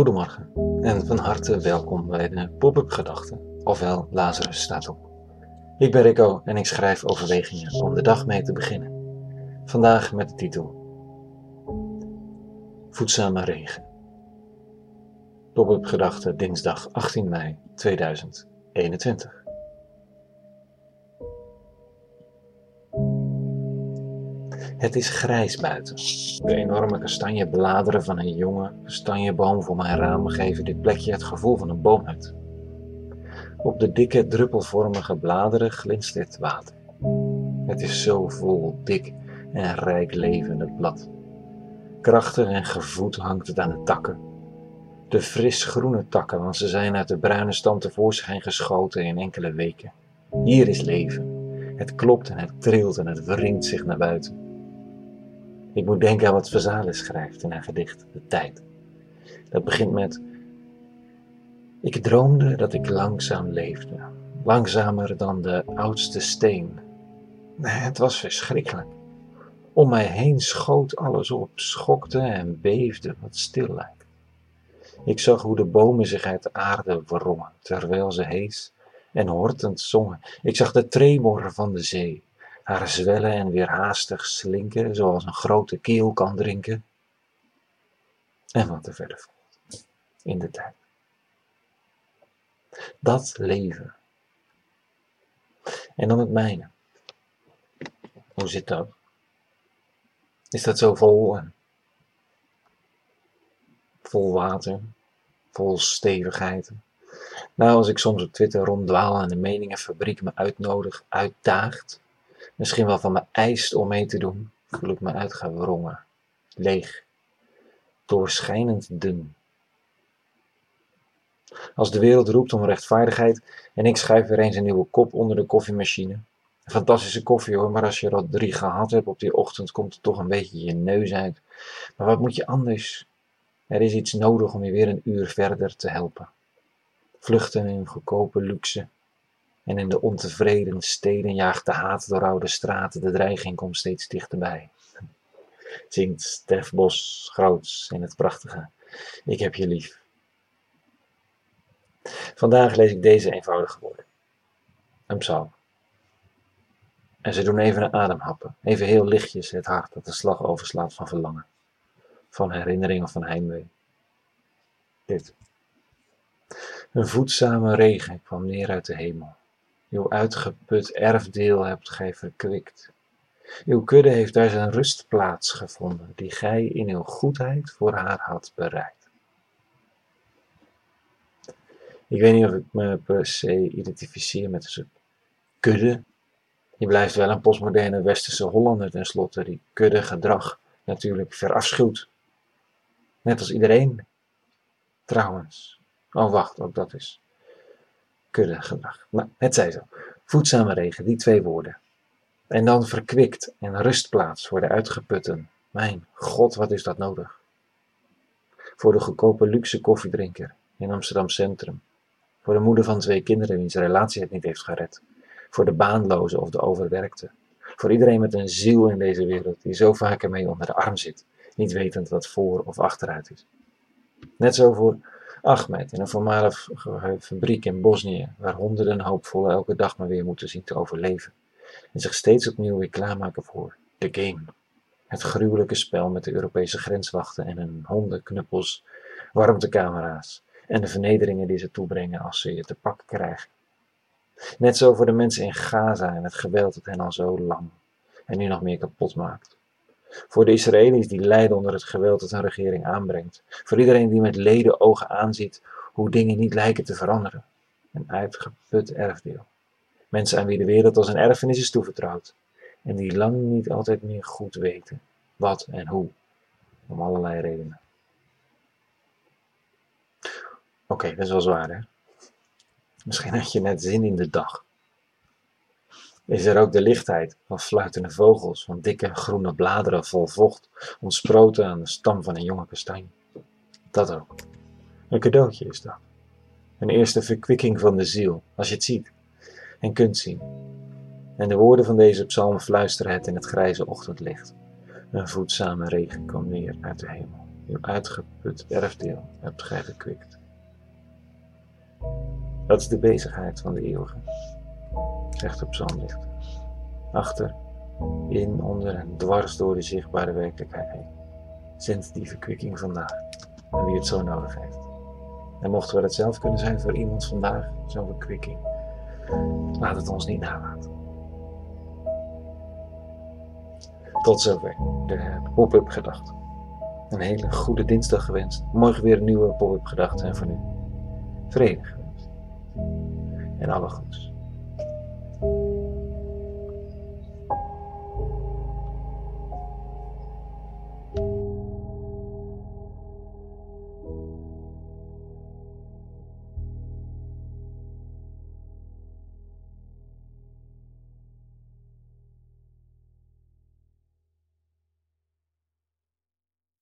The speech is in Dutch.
Goedemorgen en van harte welkom bij de Pop-up Gedachten, ofwel Lazarus staat op. Ik ben Rico en ik schrijf overwegingen om de dag mee te beginnen. Vandaag met de titel Voedzame regen. Pop-up Gedachten dinsdag 18 mei 2021. Het is grijs buiten. De enorme kastanjebladeren van een jonge kastanjeboom voor mijn raam geven dit plekje het gevoel van een boomhut. Op de dikke druppelvormige bladeren glinstert water. Het is zo vol, dik en rijk leven het blad. Krachtig en gevoed hangt het aan de takken. De fris groene takken, want ze zijn uit de bruine stam tevoorschijn geschoten in enkele weken. Hier is leven. Het klopt en het trilt en het wringt zich naar buiten. Ik moet denken aan wat Verzalis schrijft in haar gedicht De Tijd. Dat begint met Ik droomde dat ik langzaam leefde, langzamer dan de oudste steen. Het was verschrikkelijk. Om mij heen schoot alles op, schokte en beefde wat stil lijkt. Ik zag hoe de bomen zich uit de aarde wrongen, terwijl ze hees en hortend zongen. Ik zag de tremor van de zee haar zwellen en weer haastig slinken, zoals een grote keel kan drinken. En wat er verder volgt, in de tijd. Dat leven. En dan het mijne. Hoe zit dat? Is dat zo vol vol water, vol stevigheid? Nou, als ik soms op Twitter ronddwaal en de meningenfabriek me uitnodigt, uitdaagt, misschien wel van me eist om mee te doen, voel ik me uitgewrongen, leeg, doorschijnend dun. Als de wereld roept om rechtvaardigheid en ik schrijf weer eens een nieuwe kop onder de koffiemachine. Fantastische koffie hoor, maar als je er drie gehad hebt op die ochtend, komt er toch een beetje je neus uit. Maar wat moet je anders? Er is iets nodig om je weer een uur verder te helpen. Vluchten in goedkope luxe, en in de ontevreden steden jaagt de haat door oude straten, de dreiging komt steeds dichterbij. Zingt Stef Bos groots in het prachtige Ik heb je lief. Vandaag lees ik deze eenvoudige woorden. Een psalm. En ze doen even een ademhappen, even heel lichtjes het hart dat de slag overslaat van verlangen, van herinnering of van heimwee. Dit. Een voedzame regen kwam neer uit de hemel. Uw uitgeput erfdeel hebt gij verkwikt. Uw kudde heeft daar zijn rustplaats gevonden, die gij in uw goedheid voor haar had bereid. Ik weet niet of ik me per se identificeer met een kudde. Je blijft wel een postmoderne westerse Hollander tenslotte, die kudde gedrag natuurlijk verafschuwt. Net als iedereen. Trouwens. Oh wacht, ook dat is kuddegedrag. Nou, het zij zo. Voedzame regen, die twee woorden. En dan verkwikt en rustplaats voor de uitgeputten. Mijn god, wat is dat nodig? Voor de goedkope luxe koffiedrinker in Amsterdam Centrum. Voor de moeder van twee kinderen wiens relatie het niet heeft gered. Voor de baanloze of de overwerkte. Voor iedereen met een ziel in deze wereld die zo vaak ermee onder de arm zit, niet wetend wat voor of achteruit is. Net zo voor Ahmed in een voormalige fabriek in Bosnië, waar honderden hoopvolle elke dag maar weer moeten zien te overleven en zich steeds opnieuw weer klaarmaken voor de game. Het gruwelijke spel met de Europese grenswachten en hun hondenknuppels, warmtecamera's en de vernederingen die ze toebrengen als ze je te pakken krijgen. Net zo voor de mensen in Gaza en het geweld dat hen al zo lang en nu nog meer kapot maakt. Voor de Israëli's die lijden onder het geweld dat hun regering aanbrengt. Voor iedereen die met leden ogen aanziet hoe dingen niet lijken te veranderen. Een uitgeput erfdeel. Mensen aan wie de wereld als een erfenis is toevertrouwd. En die lang niet altijd meer goed weten wat en hoe. Om allerlei redenen. Oké, dat is wel zwaar hè. Misschien had je net zin in de dag is er ook de lichtheid van fluitende vogels, van dikke groene bladeren vol vocht, ontsproten aan de stam van een jonge kastanje. Dat ook. Een cadeautje is dat. Een eerste verkwikking van de ziel, als je het ziet en kunt zien. En de woorden van deze psalm fluisteren het in het grijze ochtendlicht. Een voedzame regen kwam neer uit de hemel. uw uitgeput erfdeel hebt gij gekwikt. Dat is de bezigheid van de eeuwige, zegt de psalmdichter. Achter, in, onder en dwars door de zichtbare werkelijkheid heen. Zendt die verkwikking vandaag aan wie het zo nodig heeft. En mochten we dat zelf kunnen zijn voor iemand vandaag, zo'n verkwikking, laat het ons niet nalaten. Tot zover de pop-up gedachten. Een hele goede dinsdag gewenst. Morgen weer een nieuwe pop-up gedachten en voor nu vrede gewenst. En alle goeds.